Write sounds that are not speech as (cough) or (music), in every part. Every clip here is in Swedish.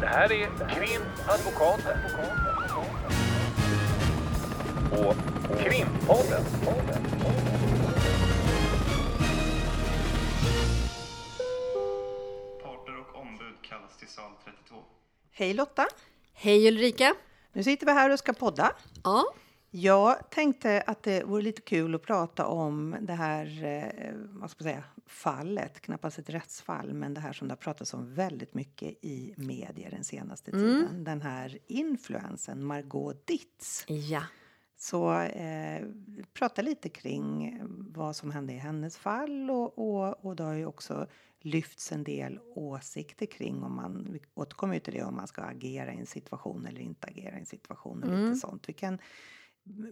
Det här är Krimadvokaten. Och Krimpodden. Parter och ombud kallas till sal 32. Hej Lotta! Hej Ulrika! Nu sitter vi här och ska podda. Ja, Jag tänkte att det vore lite kul att prata om det här eh, vad ska man säga, fallet, knappast ett rättsfall, men det här som det har pratats om väldigt mycket i medier den senaste tiden. Den här influensen Margot Ditz. ja. Så eh, prata lite kring vad som hände i hennes fall och, och, och det har ju också lyfts en del åsikter kring om man, vi återkommer ju till det, om man ska agera i en situation eller inte agera i en situation och lite sånt. Vi kan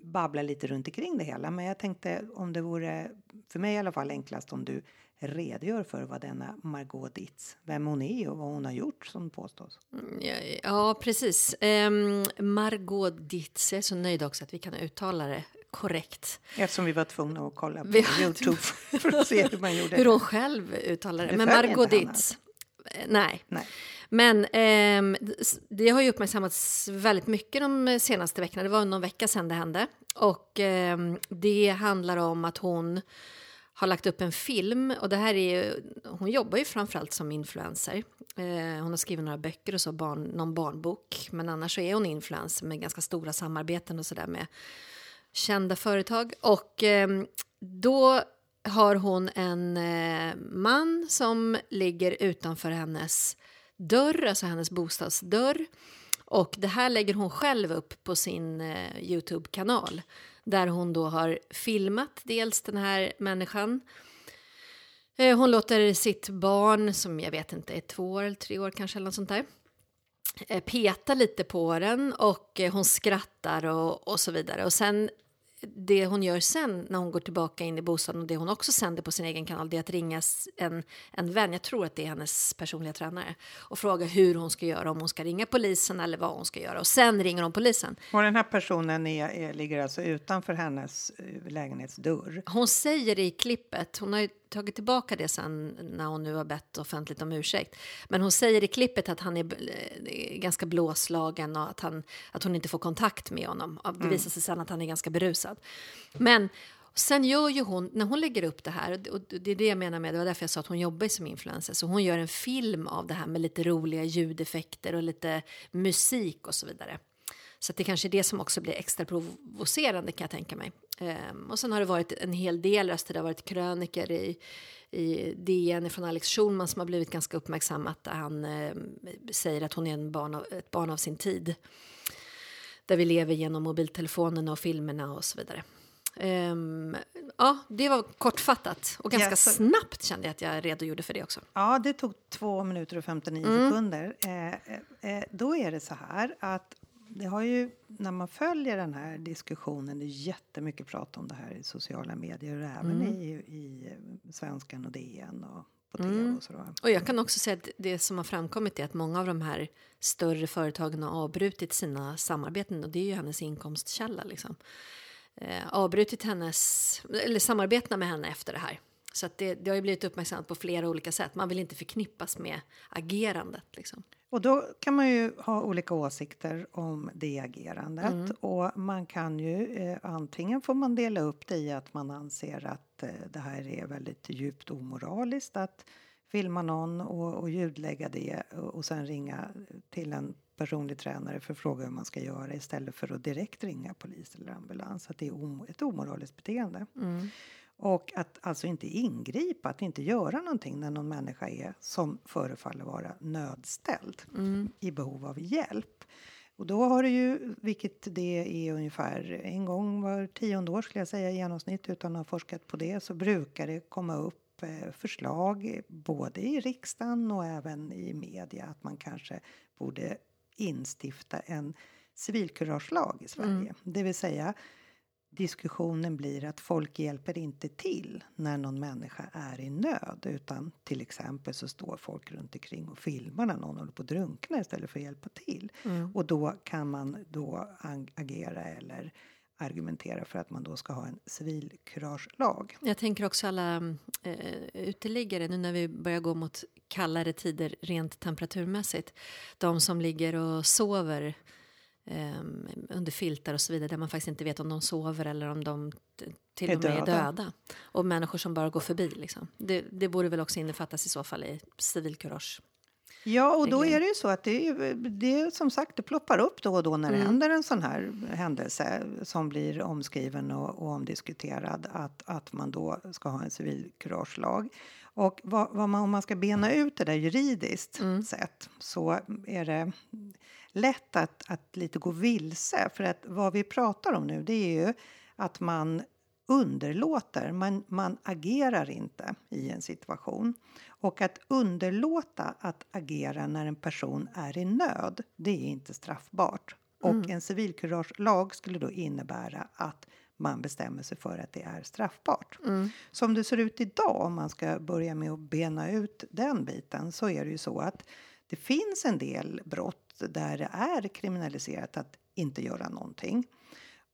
babbla lite runt omkring det hela, men jag tänkte om det vore, för mig i alla fall enklast om du redogör för vad denna Margot Ditz, vem hon är och vad hon har gjort som påstås. Ja, ja precis. Um, Margot Ditz, jag är så nöjd också att vi kan uttala det korrekt. Eftersom vi var tvungna att kolla på Vi- Youtube för att se hur man gjorde. Hur hon själv uttalar det. Du Men Margot Ditz, eh, nej. Nej. Men eh, det har ju uppmärksammats väldigt mycket de senaste veckorna. Det var någon vecka sedan det hände. Och eh, det handlar om att hon har lagt upp en film. Och det här är ju, hon jobbar ju framförallt som influencer. Eh, hon har skrivit några böcker och så, barn, någon barnbok. Men annars så är hon influencer med ganska stora samarbeten och sådär med kända företag. Och eh, då har hon en eh, man som ligger utanför hennes dörr, alltså hennes bostadsdörr. Och det här lägger hon själv upp på sin eh, Youtube-kanal där hon då har filmat dels den här människan. Eh, hon låter sitt barn, som jag vet inte är två år eller tre år kanske eller något sånt där, eh, peta lite på den och eh, hon skrattar och, och så vidare. Och sen det hon gör sen när hon går tillbaka in i bostaden och det hon också sänder på sin egen kanal det är att ringa en, en vän, jag tror att det är hennes personliga tränare och fråga hur hon ska göra, om hon ska ringa polisen eller vad hon ska göra och sen ringer hon polisen. Och den här personen är, är, ligger alltså utanför hennes eh, lägenhetsdörr. Hon säger i klippet, hon har ju tagit tillbaka det sen när hon nu har bett offentligt om ursäkt. Men hon säger i klippet att han är eh, ganska blåslagen och att, han, att hon inte får kontakt med honom. Det Mm. visar sig sen att han är ganska berusad. Men sen gör ju hon, när hon lägger upp det här, och det är det jag menar med, det var därför jag sa att hon jobbar som influencer, så hon gör en film av det här med lite roliga ljudeffekter och lite musik och så vidare. Så det kanske är det som också blir extra provocerande kan jag tänka mig. Ehm, och sen har det varit en hel del röster, det har varit kröniker i, i DN från Alex Schulman som har blivit ganska uppmärksammat där han eh, säger att hon är en barn av, ett barn av sin tid. Där vi lever genom mobiltelefonerna och filmerna och så vidare. Ehm, ja, det var kortfattat och ganska Yes. snabbt kände jag att jag redogjorde för det också. Ja, det tog 2 minuter och 59 Mm. sekunder. Eh, eh, eh, då är det så här att det har ju, när man följer den här diskussionen, det är jättemycket prat om det här i sociala medier och även Mm. i, i eh, Svenskan och DN och på tv och så. Då. Och jag kan också säga att det som har framkommit är att många av de här större företagen har avbrutit sina samarbeten och det är ju hennes inkomstkälla liksom. Eh, avbrutit hennes, eller samarbetena med henne efter det här. Så att det, det har ju blivit uppmärksammat på flera olika sätt. Man vill inte förknippas med agerandet liksom. Och då kan man ju ha olika åsikter om det agerandet. Mm. Och man kan ju eh, antingen får man dela upp det i att man anser att eh, det här är väldigt djupt omoraliskt att filma någon och, och ljudlägga det och, och sen ringa till en personlig tränare för att fråga hur man ska göra istället för att direkt ringa polis eller ambulans. Att det är om, ett omoraliskt beteende. Och att alltså inte ingripa, att inte göra någonting när någon människa är som förefaller vara nödställd i behov av hjälp. Och då har det ju, vilket det är ungefär en gång var tionde år skulle jag säga i genomsnitt utan att ha forskat på det så brukar det komma upp eh, förslag både i riksdagen och även i media att man kanske borde instifta en civilkuragelag i Sverige. Det vill säga diskussionen blir att folk hjälper inte till när någon människa är i nöd utan till exempel så står folk runt omkring och filmar när någon håller på att drunkna istället för att hjälpa till. Och då kan man då ag- agera eller argumentera för att man då ska ha en civilkuragelag. Jag tänker också alla eh, uteliggare nu när vi börjar gå mot kallare tider rent temperaturmässigt. De som ligger och sover um, under filtar och så vidare där man faktiskt inte vet om de sover eller om de till Är och med är döda. döda. Och människor som bara går förbi. Liksom. Det, det borde väl också innefattas i så fall i civilkurage. Ja, och då är det ju så att det, är, det som sagt, det ploppar upp då och då när det Mm. händer en sån här händelse som blir omskriven och, och omdiskuterad att, att man då ska ha en civilkuragelag. Och vad, vad man, om man ska bena ut det där juridiskt Mm. sett så är det lätt att, att lite gå vilse. För att vad vi pratar om nu det är ju att man underlåter, man, man agerar inte i en situation. Och att underlåta att agera när en person är i nöd, det är inte straffbart. Och en civilkuragelag skulle då innebära att man bestämmer sig för att det är straffbart. Som det ser ut idag, om man ska börja med att bena ut den biten, så är det ju så att det finns en del brott där det är kriminaliserat att inte göra någonting.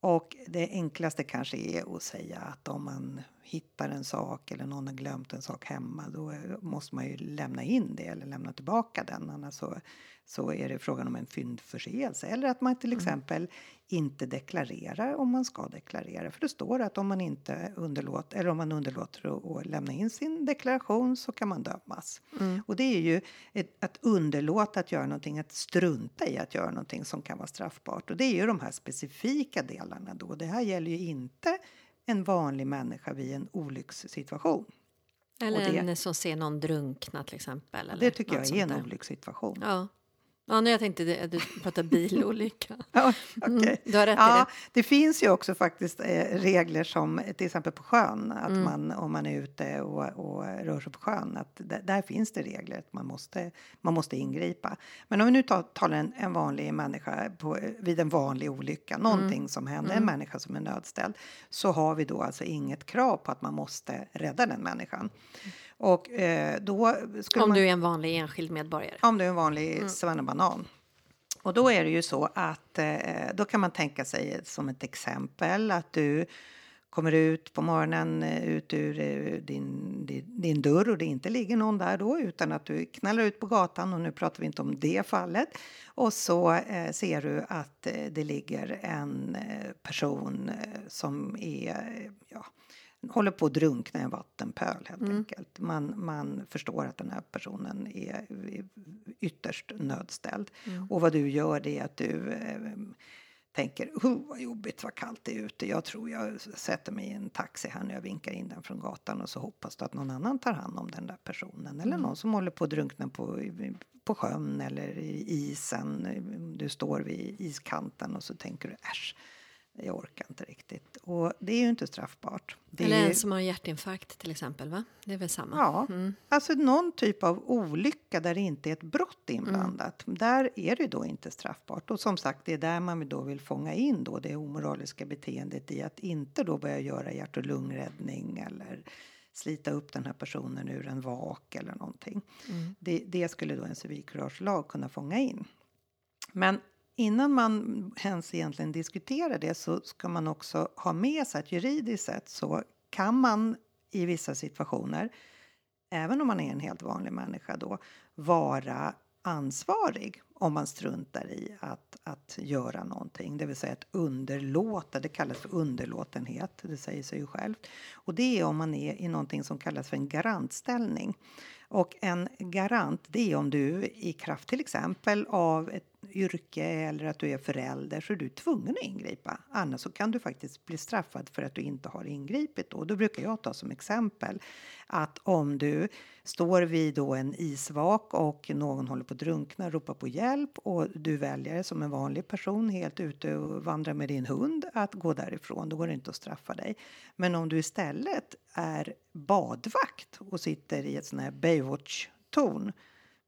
Och det enklaste kanske är att säga att om man hittar en sak eller någon har glömt en sak hemma då måste man ju lämna in det eller lämna tillbaka den. Annars så, så är det frågan om en fyndförseelse. Eller att man till exempel inte deklarerar om man ska deklarera. För det står att om man inte underlåter, eller om man underlåter att, lämna in sin deklaration så kan man dömas. Och det är ju ett, att underlåta att göra någonting, att strunta i att göra någonting som kan vara straffbart. Och det är ju de här specifika delarna då. Det här gäller ju inte en vanlig människa vid en olyckssituation. Eller det- en som ser någon drunkna till exempel. Eller Det tycker jag är en där. olyckssituation. Ja. Ja, när jag tänkte det- du pratar bilolycka. (laughs) Ja, okej. du har rätt i ja, det. det finns ju också faktiskt eh, regler som till exempel på sjön, att Mm. man om man är ute och, och rör sig på sjön, att där finns det regler att man måste, man måste ingripa. Men om vi nu tar, talar en, en vanlig människa på, vid en vanlig olycka, Mm. någonting som händer, en människa som är nödställd, så har vi då alltså inget krav på att man måste rädda den människan. Och eh, då skulle Om man... du är en vanlig enskild medborgare. Om du är en vanlig Mm banan. Och då är det ju så att eh, då kan man tänka sig som ett exempel att du kommer ut på morgonen eh, ut ur eh, din, din, din dörr och det inte ligger någon där då utan att du knallar ut på gatan och nu pratar vi inte om det fallet. Och så eh, ser du att eh, det ligger en eh, person eh, som är eh, ja, håller på att drunkna i en vattenpöl helt enkelt. Man, man förstår att den här personen är ytterst nödställd. Och vad du gör det är att du eh, tänker oh, vad jobbigt, vad kallt det är ute. Jag tror jag sätter mig i en taxi här när jag vinkar in den från gatan och så hoppas du att någon annan tar hand om den där personen. Eller någon som håller på att drunkna på, på sjön eller i isen. Du står vid iskanten och så tänker du äsch, jag orkar inte riktigt. Och det är ju inte straffbart. Det Eller är ju- en som har hjärtinfarkt till exempel. va? Det är väl samma? Ja, Mm. alltså någon typ av olycka där det inte är ett brott inblandat. Mm. Där är det då inte straffbart. Och som sagt, det är där man då vill fånga in då det omoraliska beteendet i att inte då börja göra hjärt och lungräddning eller slita upp den här personen ur en vak eller någonting. Mm. Det, det skulle då en civilkuragelag kunna fånga in. Men innan man ens egentligen diskuterar det så ska man också ha med sig att juridiskt sett så kan man i vissa situationer, även om man är en helt vanlig människa då, vara ansvarig om man struntar i att, att göra någonting. Det vill säga att underlåta, det kallas för underlåtenhet, det säger sig ju självt. Och det är om man är i någonting som kallas för en garantställning. Och en garant, det är om du i kraft till exempel av ett yrke eller att du är förälder så är du tvungen att ingripa. Annars så kan du faktiskt bli straffad för att du inte har ingripit. Då, då brukar jag ta som exempel att om du står vid då en isvak och någon håller på att drunkna ropar på hjälp och du väljer som en vanlig person helt ute och vandrar med din hund att gå därifrån, då går det inte att straffa dig. Men om du istället är badvakt och sitter i ett sån här Baywatch-torn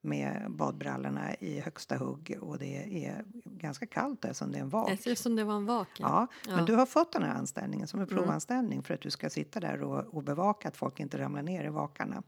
med badbrallorna i högsta hugg och det är ganska kallt där som det är en vak. Det ser ut som det var en vak. Ja, men Ja. du har fått den här anställningen som en provanställning för att du ska sitta där och, och bevaka att folk inte ramlar ner i vakarna.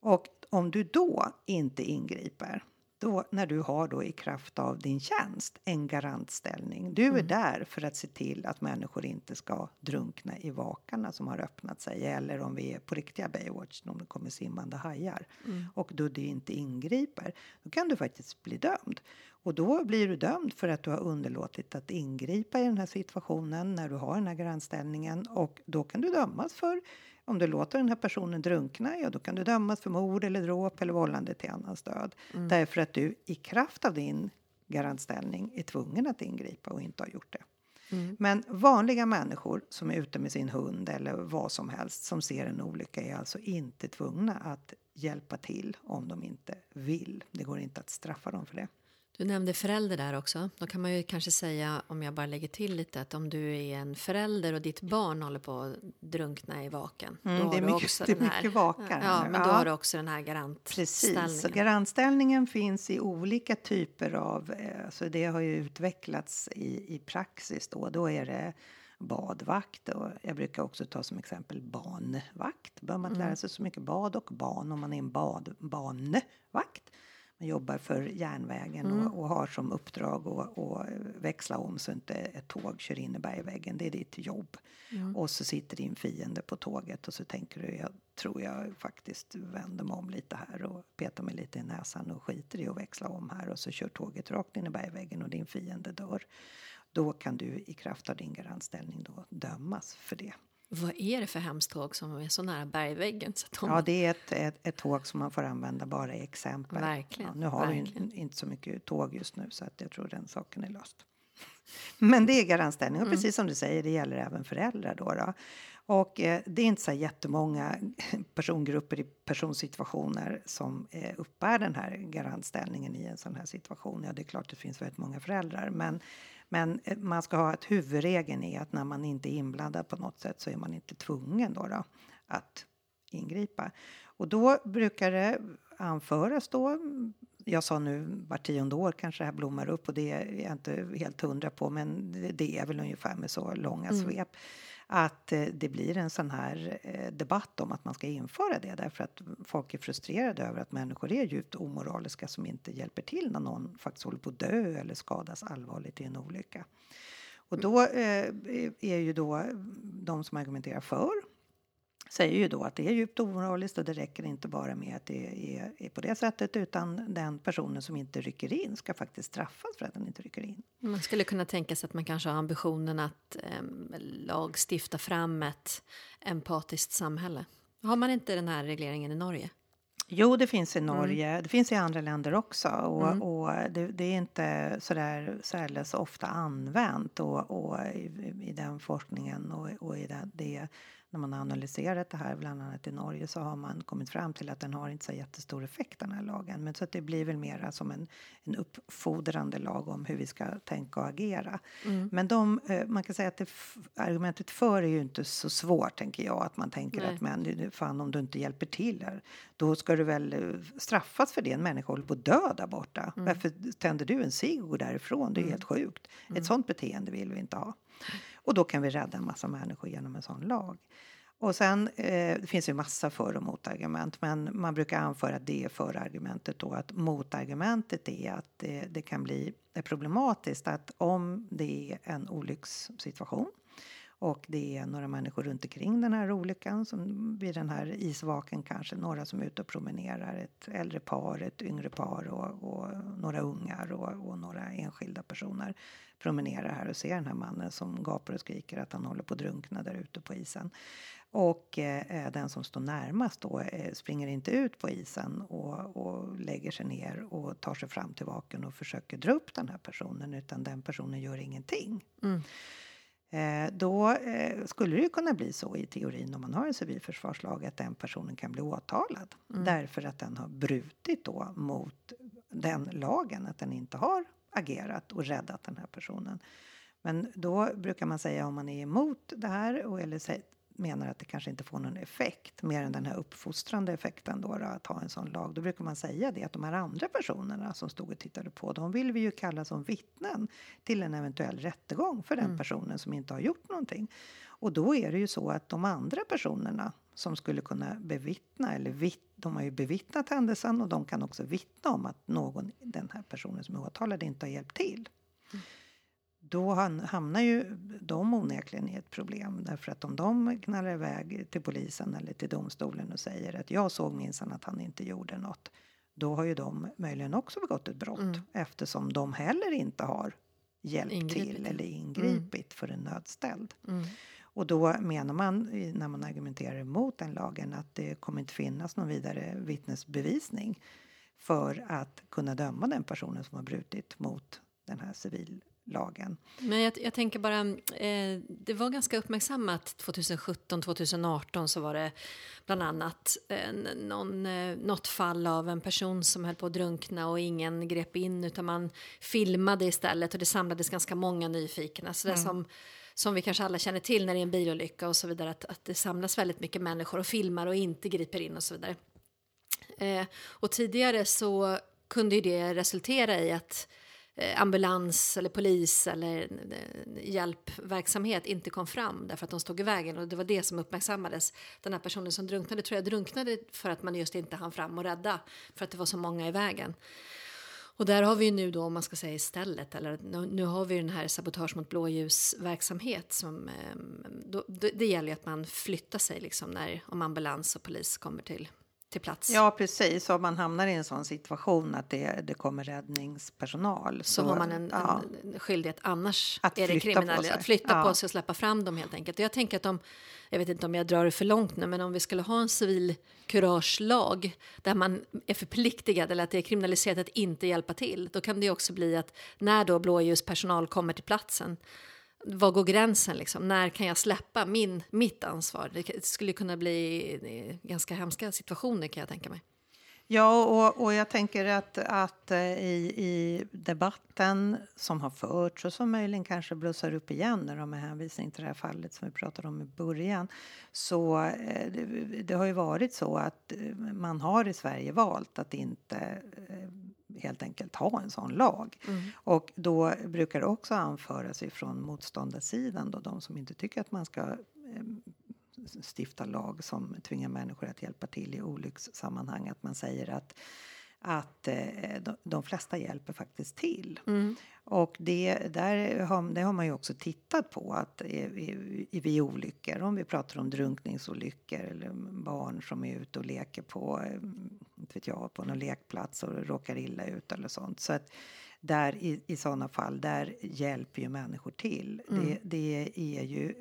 Och om du då inte ingriper, då, när du har då i kraft av din tjänst en garantställning. Du är där för att se till att människor inte ska drunkna i vakarna som har öppnat sig eller om vi är på riktiga Baywatch, om det kommer simmande hajar och Duddy inte ingriper, då kan du faktiskt bli dömd. Och då blir du dömd för att du har underlåtit att ingripa i den här situationen när du har den här grannställningen och då kan du dömas för om du låter den här personen drunkna, ja då kan du dömas för mord eller dråp eller vållande till annans död. Därför att du i kraft av din garantställning är tvungen att ingripa och inte har gjort det. Men vanliga människor som är ute med sin hund eller vad som helst som ser en olycka är alltså inte tvungna att hjälpa till om de inte vill. Det går inte att straffa dem för det. Du nämnde förälder där också. Då kan man ju kanske säga, om jag bara lägger till lite, att om du är en förälder och ditt barn håller på att drunkna i vaken. Mm, då har det är du mycket- också det är den här, vakar Ja, men då Ja. har du också den här Precis, så garantställningen. garantställningen finns i olika typer av, eh, så det har ju utvecklats i, i praxis då. Då är det badvakt och jag brukar också ta som exempel banvakt. Bör man lära sig så mycket bad och ban om man är en bad, banvakt. Jobbar för järnvägen och, och har som uppdrag att att växla om så inte ett tåg kör in i bergväggen. Det är ditt jobb. Och så sitter din fiende på tåget och så tänker du, jag tror jag faktiskt vänder mig om lite här och petar mig lite i näsan och skiter i att växla om här och så kör tåget rakt in i bergväggen och din fiende dör. Då kan du i kraft av din garantställning då dömas för det. Vad är det för hemskt tåg som är så nära bergväggen? Så att de... Ja, det är ett, ett, ett tåg som man får använda bara i exempel. Verkligen, Ja, nu har vi verkligen. ju inte så mycket tåg just nu så att jag tror den saken är löst. (laughs) Men det är garantställning och precis som du säger, det gäller även föräldrar då. då. Och eh, det är inte så jättemånga (laughs) persongrupper i personsituationer som eh, uppbär den här garantställningen i en sån här situation. Ja, det är klart det finns väldigt många föräldrar, men men eh, man ska ha att huvudregeln är att när man inte är inblandad på något sätt så är man inte tvungen då, då att ingripa. Och då brukar det anföras då, jag sa nu var tionde år kanske det här blommar upp och det är jag inte helt hundra på men det- är väl ungefär med så långa svep. Att eh, det blir en sån här eh, debatt om att man ska införa det därför att folk är frustrerade över att människor är djupt omoraliska som inte hjälper till när någon faktiskt håller på att dö eller skadas allvarligt i en olycka. Och då eh, är ju då de som argumenterar för säger ju då att det är djupt omoraliskt och det räcker inte bara med att det är, är på det sättet utan den personen som inte rycker in ska faktiskt straffas för att den inte rycker in. Man skulle kunna tänka sig att man kanske har ambitionen att um, lagstifta fram ett empatiskt samhälle. Har man inte den här regleringen i Norge? Jo, det finns i Norge. Det finns i andra länder också. Och, och det, det är inte sådär särdeles ofta använt och, och i, i den forskningen och, och i det, det när man har analyserat det här, bland annat i Norge, så har man kommit fram till att den har inte så jättestor effekt, den här lagen. Men så att det blir väl mera som en, en uppfordrande lag om hur vi ska tänka och agera. Men de, eh, man kan säga att det, argumentet för är ju inte så svårt, tänker jag. Att man tänker Nej. att men fan om du inte hjälper till här, då ska du väl eh, straffas för det. En människa håller på att dö där borta. Varför tänder du en cigg och går därifrån? Det är helt sjukt. Ett sånt beteende vill vi inte ha. Och då kan vi rädda en massa människor genom en sån lag. Och sen, eh, det finns ju massa för och motargument, men man brukar anföra att det är förargumentet då att motargumentet är att det, det kan bli problematiskt att om det är en olyckssituation och det är några människor runt omkring den här olyckan som vid den här isvaken kanske några som är ute och promenerar, ett äldre par, ett yngre par och, och några ungar och, och några enskilda personer promenerar här och ser den här mannen som gapar och skriker att han håller på att drunkna där ute på isen. Och eh, den som står närmast då eh, springer inte ut på isen och, och lägger sig ner och tar sig fram till vaken och försöker dra upp den här personen utan den personen gör ingenting. Eh, då eh, skulle det ju kunna bli så i teorin om man har en civilförsvarslag att den personen kan bli åtalad därför att den har brutit då mot den lagen, att den inte har agerat och räddat den här personen. Men då brukar man säga om man är emot det här och eller menar att det kanske inte får någon effekt mer än den här uppfostrande effekten då, då att ha en sån lag. Då brukar man säga det att de här andra personerna som stod och tittade på, de vill vi ju kalla som vittnen till en eventuell rättegång för den personen som inte har gjort någonting. Och då är det ju så att de andra personerna som skulle kunna bevittna, eller vitt, de har ju bevittnat händelsen och de kan också vittna om att någon, den här personen som är åtalad inte har hjälpt till. Då han- hamnar ju de onekligen i ett problem därför att om de knallar iväg till polisen eller till domstolen och säger att jag såg minsann att han inte gjorde något. Då har ju de möjligen också begått ett brott Mm. eftersom de heller inte har hjälpt Ingripit, till eller ingripit för en nödställd. Mm. Och då menar man när man argumenterar emot den lagen att det kommer inte finnas någon vidare vittnesbevisning för att kunna döma den personen som har brutit mot den här civillagen. Men jag, jag tänker bara, eh, det var ganska uppmärksammat 2017, 2018 så var det bland annat eh, någon, eh, något fall av en person som höll på att drunkna och ingen grep in utan man filmade istället och det samlades ganska många nyfikna. Så det som, som vi kanske alla känner till när det är en bilolycka och så vidare att, att det samlas väldigt mycket människor och filmar och inte griper in och så vidare. Eh, och tidigare så kunde ju det resultera i att eh, ambulans eller polis eller eh, hjälpverksamhet inte kom fram därför att de stod i vägen och det var det som uppmärksammades. Den här personen som drunknade tror jag drunknade för att man just inte hann fram och rädda för att det var så många i vägen. Och där har vi ju nu då, om man ska säga istället, eller nu, nu har vi den här sabotage mot blåljusverksamhet som, ehm, då, det, det gäller ju att man flyttar sig liksom när, om ambulans och polis kommer till, till plats. Ja, precis. Om man hamnar i en sån situation att det, det kommer räddningspersonal så, har man en, ja, en skyldighet. Annars Att är det kriminellt. Att flytta Ja. på sig och släppa fram dem helt enkelt. Och jag tänker att om, jag vet inte om jag drar det för långt nu, men om vi skulle ha en civil kuragelag där man är förpliktigad eller att det är kriminaliserat att inte hjälpa till, då kan det också bli att när då blåljuspersonal kommer till platsen, var går gränsen liksom? När kan jag släppa min, mitt ansvar? Det skulle kunna bli eh, ganska hemska situationer kan jag tänka mig. Ja, och, och jag tänker att, att eh, i, i debatten som har förts och som möjligen kanske blossar upp igen när de med hänvisning till det här fallet som vi pratade om i början. Så eh, det, det har ju varit så att man har i Sverige valt att inte eh, helt enkelt ha en sån lag. Och då brukar det också anföras ifrån motståndarsidan, då, de som inte tycker att man ska eh, stifta lag som tvingar människor att hjälpa till i olyckssammanhang. Att man säger att, att eh, de, de flesta hjälper faktiskt till. Och det, där har, det har man ju också tittat på att vid olyckor, om vi pratar om drunkningsolyckor eller barn som är ute och leker på, eh, inte vet jag, på någon lekplats och råkar illa ut eller sånt. Så att där i, i sådana fall, där hjälper ju människor till. Det, det är ju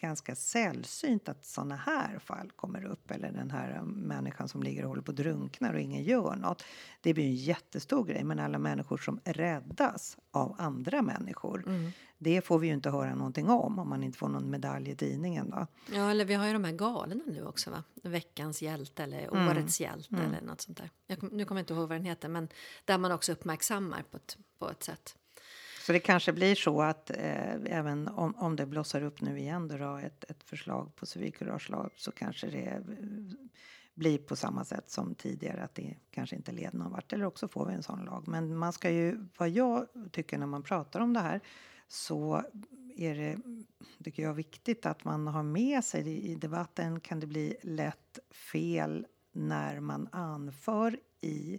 ganska sällsynt att såna här fall kommer upp. Eller den här människan som ligger och håller på att drunkna och ingen gör något. Det blir en jättestor grej. Men alla människor som räddas av andra människor. Det får vi ju inte höra någonting om. Om man inte får någon medalj i tidningen då. Ja, eller vi har ju de här galorna nu också, va? Veckans hjälte eller Mm. årets hjälte eller något sånt där. Jag nu kommer jag inte ihåg vad den heter, men där man också uppmärksammar på ett, på ett sätt. Så det kanske blir så att eh, även om, om det blossar upp nu igen då, då ett, ett förslag på civilkuragelag så kanske det eh, blir på samma sätt som tidigare att det kanske inte leder någon vart eller också får vi en sån lag. Men man ska ju, vad jag tycker när man pratar om det här så är det, tycker jag, viktigt att man har med sig det. I debatten kan det bli lätt fel när man anför i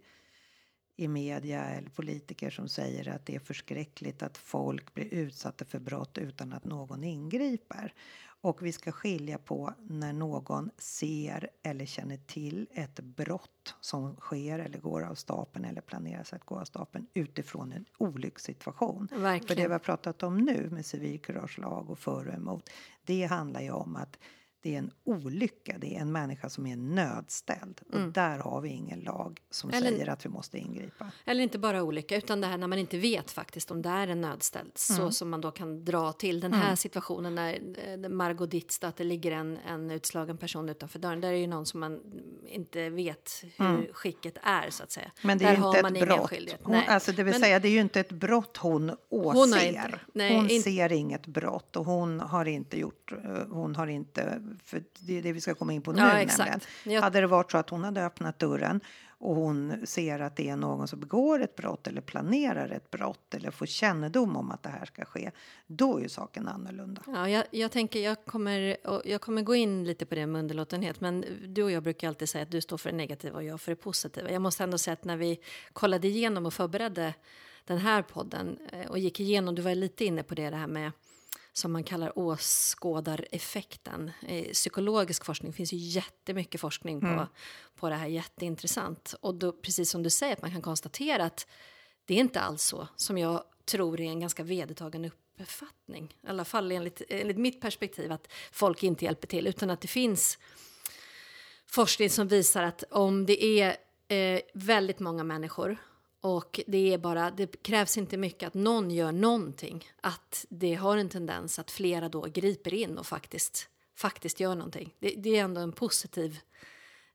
i media eller politiker som säger att det är förskräckligt att folk blir utsatta för brott utan att någon ingriper. Och vi ska skilja på när någon ser eller känner till ett brott som sker eller går av stapeln eller planeras att gå av stapeln utifrån en olyckssituation. För det Verkligen. vi har pratat om nu med civilkuragelag och för och emot, det handlar ju om att det är en olycka, det är en människa som är nödställd. Och där har vi ingen lag som Eller- säger att vi måste ingripa. Eller inte bara olycka, utan det här när man inte vet faktiskt om det är en nödställd. Så som man då kan dra till den här situationen när eh, Margot Ditz, då, att det ligger en, en utslagen person utanför dörren. Där är ju någon som man inte vet hur skicket är så att säga. Men det Där är ju har inte man ett ingen brott. Hon, Nej. alltså det vill Men- säga, det är ju inte ett brott hon åser. har Hon, inte- nej, inte- ser inget brott och hon har inte gjort, eh, hon har inte för det är det vi ska komma in på nu. Ja, exakt. Jag- Hade det varit så att hon hade öppnat dörren och hon ser att det är någon som begår ett brott eller planerar ett brott eller får kännedom om att det här ska ske, då är ju saken annorlunda. Ja, jag, jag tänker, jag kommer, jag kommer gå in lite på det med underlåtenhet, men du och jag brukar alltid säga att du står för det negativa och jag för det positiva. Jag måste ändå säga att när vi kollade igenom och förberedde den här podden eh, och gick igenom, du var lite inne på det, det här med som man kallar åskådareffekten. I psykologisk forskning finns ju jättemycket forskning på, på det här, jätteintressant. Och då, precis som du säger, att man kan konstatera att det är inte alls så som jag tror är en ganska vedertagen uppfattning. I alla fall enligt, enligt mitt perspektiv att folk inte hjälper till utan att det finns forskning som visar att om det är eh, väldigt många människor och det är bara, det krävs inte mycket att någon gör någonting. Att det har en tendens att flera då griper in och faktiskt, faktiskt gör någonting. Det, det är ändå en positiv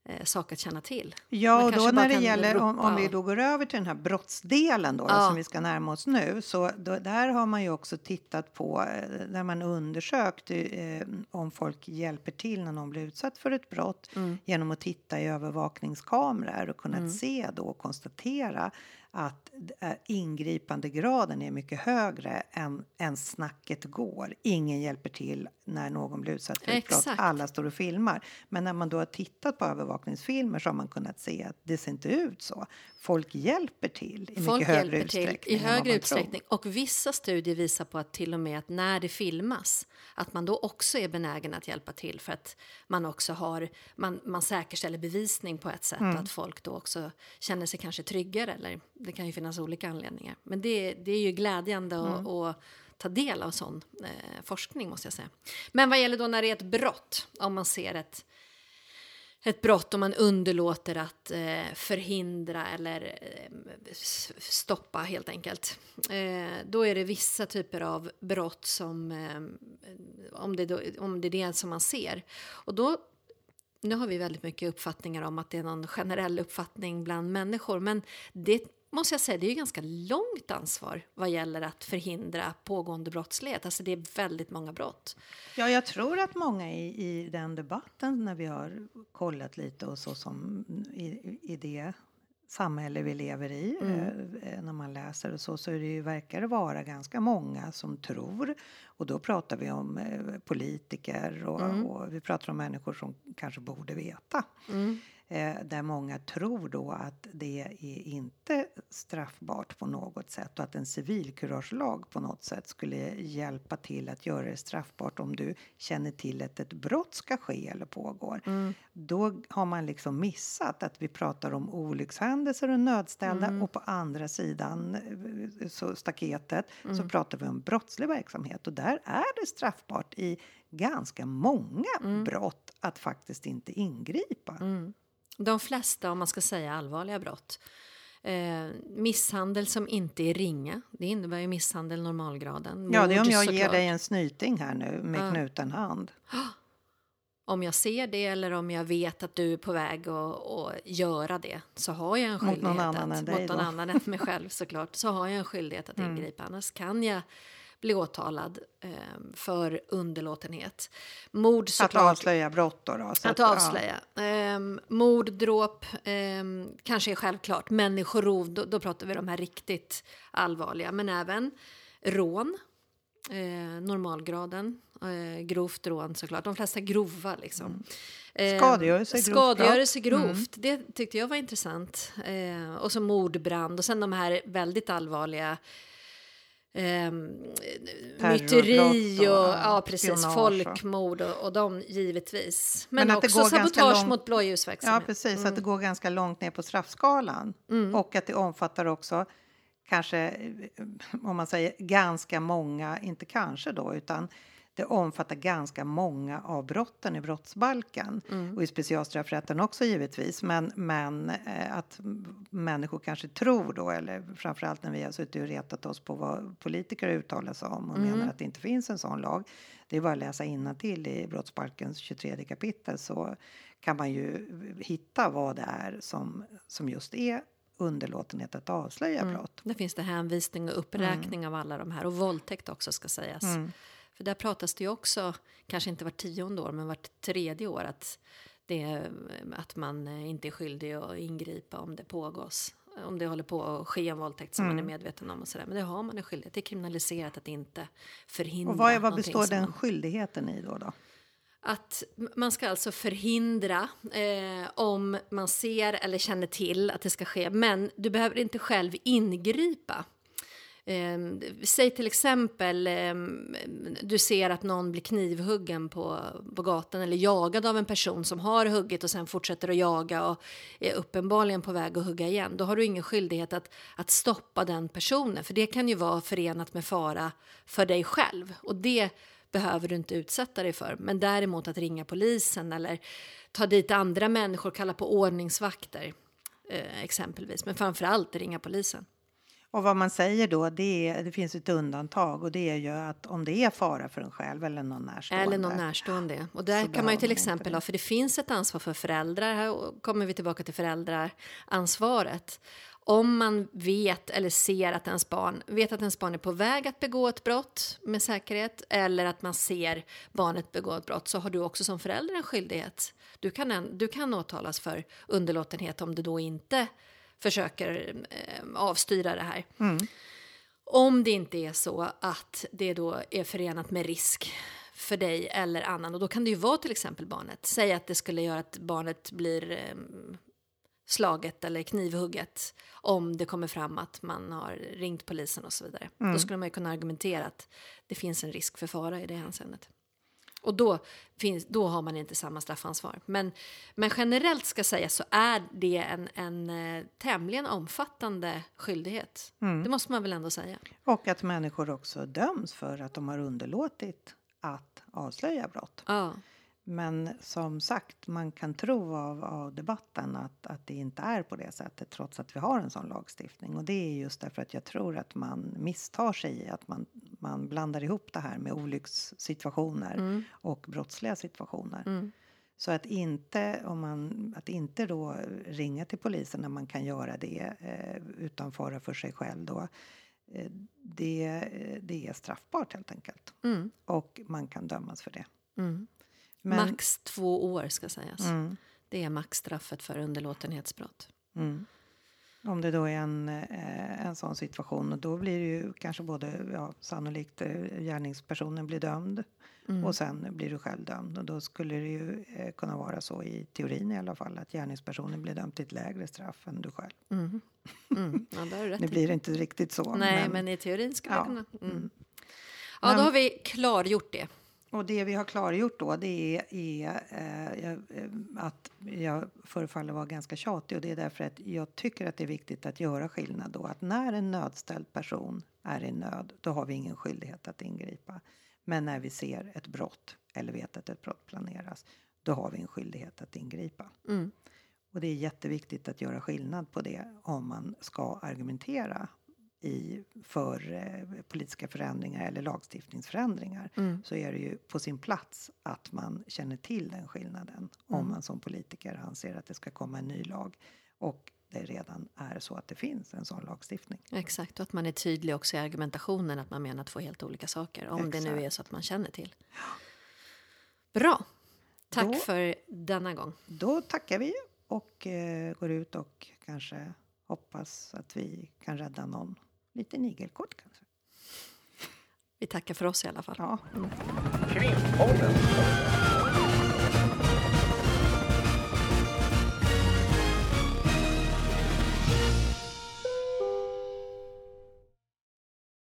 eh, sak att känna till. Ja, och då när det gäller, om, om vi då går över till den här brottsdelen då, Ja. som vi ska närma oss nu, så då, där har man ju också tittat på, eh, där man undersökt eh, om folk hjälper till när någon blir utsatt för ett brott Mm. genom att titta i övervakningskameror och kunnat se då och konstatera att eh, ingripandegraden är mycket högre än, än snacket går. Ingen hjälper till när någon blir utsatt för ett brott. Alla står och filmar. Men när man då har tittat på övervakningsfilmer så har man kunnat se att det ser inte ut så. Folk hjälper till i Folk mycket högre hjälper till utsträckning i högre utsträckning. Och vissa studier visar på att till och med att när det filmas att man då också är benägen att hjälpa till för att man också har man, man säkerställer bevisning på ett sätt Mm. och att folk då också känner sig kanske tryggare eller det kan ju finnas olika anledningar. Men det, det är ju glädjande att, Mm. att ta del av sån eh, forskning måste jag säga. Men vad gäller då när det är ett brott, om man ser ett ett brott om man underlåter att eh, förhindra eller eh, stoppa helt enkelt. Eh, då är det vissa typer av brott som, eh, om, det då, om det är det som man ser. Och då, nu har vi väldigt mycket uppfattningar om att det är någon generell uppfattning bland människor, men det måste jag säga, det är ju ganska långt ansvar vad gäller att förhindra pågående brottslighet. Alltså det är väldigt många brott. Ja, jag tror att många i, i den debatten när vi har kollat lite och så som i, i det samhälle vi lever i eh, när man läser och så, så är det ju, verkar det vara ganska många som tror och då pratar vi om eh, politiker och, och vi pratar om människor som kanske borde veta. Eh, där många tror då att det är inte straffbart på något sätt och att en civilkuragelag på något sätt skulle hjälpa till att göra det straffbart om du känner till att ett brott ska ske eller pågår. Då har man liksom missat att vi pratar om olyckshändelser och nödställda och på andra sidan eh, så staketet så pratar vi om brottslig verksamhet. Och där är det straffbart i ganska många brott att faktiskt inte ingripa. De flesta, om man ska säga allvarliga brott. Eh, misshandel som inte är ringa, det innebär ju misshandel normalgraden. Ja, det är om Mord, jag ger såklart. dig en snyting här nu med Ja. knuten hand. (gasps) Om jag ser det eller om jag vet att du är på väg att, att göra det så har jag en Mot skyldighet någon annan att, än dig mot någon då. annan än mig själv såklart, så har jag en skyldighet att Mm. ingripa. Annars kan jag bli åtalad eh, för underlåtenhet. Mord Att såklart. avslöja brott då. då Att ja. avslöja. Ehm, mord, dråp, ehm, kanske är självklart. Människorov, då, då pratar vi de här riktigt allvarliga. Men även rån, eh, normalgraden, eh, grovt rån såklart. De flesta grova liksom. Ehm, Skadegörelse, grovt Skadegörelse. Mm. grovt, det tyckte jag var intressant. Eh, och så mordbrand och sen de här väldigt allvarliga Terrorbrott myteri och, och, ja, precis, folkmord och, och de givetvis. Men, Men också sabotage långt- mot Ja, blåljusverksamhet. precis. Att det går ganska långt ner på straffskalan. Mm. Och att det omfattar också kanske, eh, om man säger ganska många, inte kanske då, utan det omfattar ganska många av brotten i brottsbalken Mm. och i specialstraffrätten också givetvis. Men, men eh, att människor kanske tror då, eller framförallt när vi har suttit och retat oss på vad politiker uttalar sig om och Mm. menar att det inte finns en sån lag. Det är bara att läsa till i brottsbalkens 23 kapitel så kan man ju hitta vad det är som, som just är underlåtenhet att avslöja brott. Där finns det hänvisning och uppräkning av alla de här och våldtäkt också ska sägas. Mm. För där pratas det ju också, kanske inte vart tionde år, men vart tredje år att, det, att man inte är skyldig att ingripa om det pågås. Om det håller på att ske en våldtäkt som man är medveten om och sådär. Men det har man en skyldighet. Det är kriminaliserat att inte förhindra Och vad, vad någonting består den skyldigheten i då? då? att man ska alltså förhindra eh, om man ser eller känner till att det ska ske, men du behöver inte själv ingripa. Eh, säg till exempel eh, du ser att någon blir knivhuggen på, på gatan eller jagad av en person som har huggit och sen fortsätter att jaga och är uppenbarligen på väg att hugga igen. Då har du ingen skyldighet att, att stoppa den personen, för det kan ju vara förenat med fara för dig själv. Och det behöver du inte utsätta dig för. Men däremot att ringa polisen eller ta dit andra människor, kalla på ordningsvakter eh, exempelvis. Men framför allt ringa polisen. Och vad man säger då, det, är, det finns ett undantag och det är ju att om det är fara för en själv eller någon närstående. Eller någon närstående. Och där kan man ju till exempel det. ha, för det finns ett ansvar för föräldrar, här kommer vi tillbaka till föräldraransvaret. Om man vet eller ser att ens barn, vet att ens barn är på väg att begå ett brott med säkerhet eller att man ser barnet begå ett brott så har du också som förälder en skyldighet. Du kan, en, du kan åtalas för underlåtenhet om du då inte försöker eh, avstyra det här. Om det inte är så att det då är förenat med risk för dig eller annan. Och då kan det ju vara till exempel barnet. Säg att det skulle göra att barnet blir eh, slaget eller knivhugget om det kommer fram att man har ringt polisen och så vidare. Då skulle man ju kunna argumentera att det finns en risk för fara i det hänseendet. Och då, finns, då har man inte samma straffansvar. Men, men generellt ska sägas så är det en, en eh, tämligen omfattande skyldighet. Det måste man väl ändå säga. Och att människor också döms för att de har underlåtit att avslöja brott. Ja. Men som sagt, man kan tro av, av debatten att, att det inte är på det sättet trots att vi har en sån lagstiftning. Och det är just därför att jag tror att man misstar sig i att man, man blandar ihop det här med olyckssituationer och brottsliga situationer. Så att inte, om man, att inte då ringa till polisen när man kan göra det eh, utan fara för sig själv då. Eh, det, det är straffbart helt enkelt. Mm. Och man kan dömas för det. Mm. Men- Max två år ska sägas. Mm. Det är maxstraffet för underlåtenhetsbrott. Mm. Om det då är en, eh, en sån situation, och då blir det ju kanske både ja, sannolikt eh, gärningspersonen blir dömd Mm. och sen blir du själv dömd. Och då skulle det ju eh, kunna vara så i teorin i alla fall att gärningspersonen blir dömd till ett lägre straff än du själv. Mm. Mm. Ja, (laughs) Nu blir det inte riktigt så. Nej, men, i teorin skulle Ja, det kunna... Mm. mm. Ja, då Men- har vi klargjort det. Och det vi har klargjort då det är, är eh, eh, att jag förefaller vara ganska tjatig och det är därför att jag tycker att det är viktigt att göra skillnad då att när en nödställd person är i nöd då har vi ingen skyldighet att ingripa. Men när vi ser ett brott eller vet att ett brott planeras då har vi en skyldighet att ingripa. Mm. Och det är jätteviktigt att göra skillnad på det om man ska argumentera i, för eh, politiska förändringar eller lagstiftningsförändringar Mm. så är det ju på sin plats att man känner till den skillnaden om man som politiker anser att det ska komma en ny lag och det redan är så att det finns en sån lagstiftning. Exakt, och att man är tydlig också i argumentationen att man menar två helt olika saker. Om det nu Exakt. är så att man känner till. Bra. Tack Då- för denna gång. Då tackar vi och eh, går ut och kanske hoppas att vi kan rädda någon liten igelkott kanske. Vi tackar för oss i alla fall. Ja.